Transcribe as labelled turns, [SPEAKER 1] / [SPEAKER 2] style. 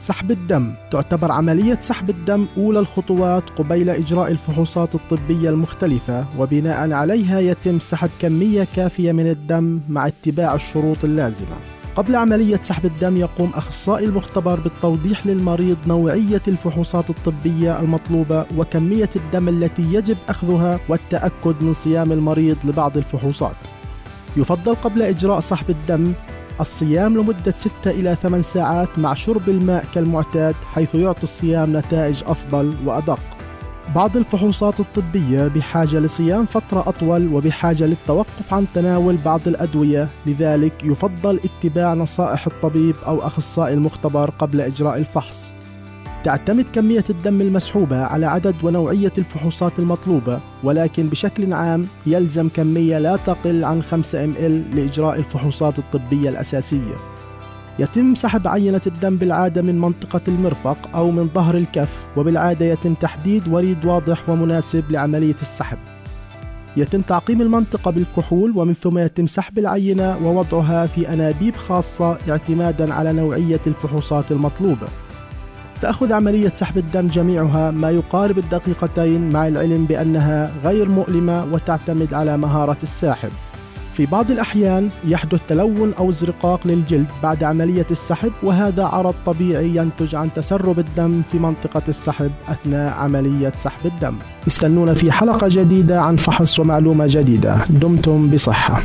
[SPEAKER 1] سحب الدم. تعتبر عملية سحب الدم أولى الخطوات قبيل إجراء الفحوصات الطبية المختلفة وبناء عليها يتم سحب كمية كافية من الدم مع اتباع الشروط اللازمة. قبل عملية سحب الدم يقوم أخصائي المختبر بالتوضيح للمريض نوعية الفحوصات الطبية المطلوبة وكمية الدم التي يجب أخذها والتأكد من صيام المريض لبعض الفحوصات. يفضل قبل إجراء سحب الدم الصيام لمدة 6 إلى 8 ساعات مع شرب الماء كالمعتاد حيث يعطي الصيام نتائج أفضل وأدق. بعض الفحوصات الطبية بحاجة لصيام فترة أطول وبحاجة للتوقف عن تناول بعض الأدوية لذلك يفضل اتباع نصائح الطبيب أو أخصائي المختبر قبل إجراء الفحص تعتمد كمية الدم المسحوبة على عدد ونوعية الفحوصات المطلوبة ولكن بشكل عام يلزم كمية لا تقل عن 5 ml لإجراء الفحوصات الطبية الأساسية. يتم سحب عينة الدم بالعادة من منطقة المرفق أو من ظهر الكف وبالعادة يتم تحديد وريد واضح ومناسب لعملية السحب. يتم تعقيم المنطقة بالكحول ومن ثم يتم سحب العينة ووضعها في أنابيب خاصة اعتمادا على نوعية الفحوصات المطلوبة. تأخذ عملية سحب الدم جميعها ما يقارب الدقيقتين مع العلم بأنها غير مؤلمة وتعتمد على مهارة الساحب. في بعض الأحيان يحدث تلون أو ازرقاق للجلد بعد عملية السحب وهذا عرض طبيعي ينتج عن تسرب الدم في منطقة السحب أثناء عملية سحب الدم. استنونا في حلقة جديدة عن فحص ومعلومة جديدة. دمتم بصحة.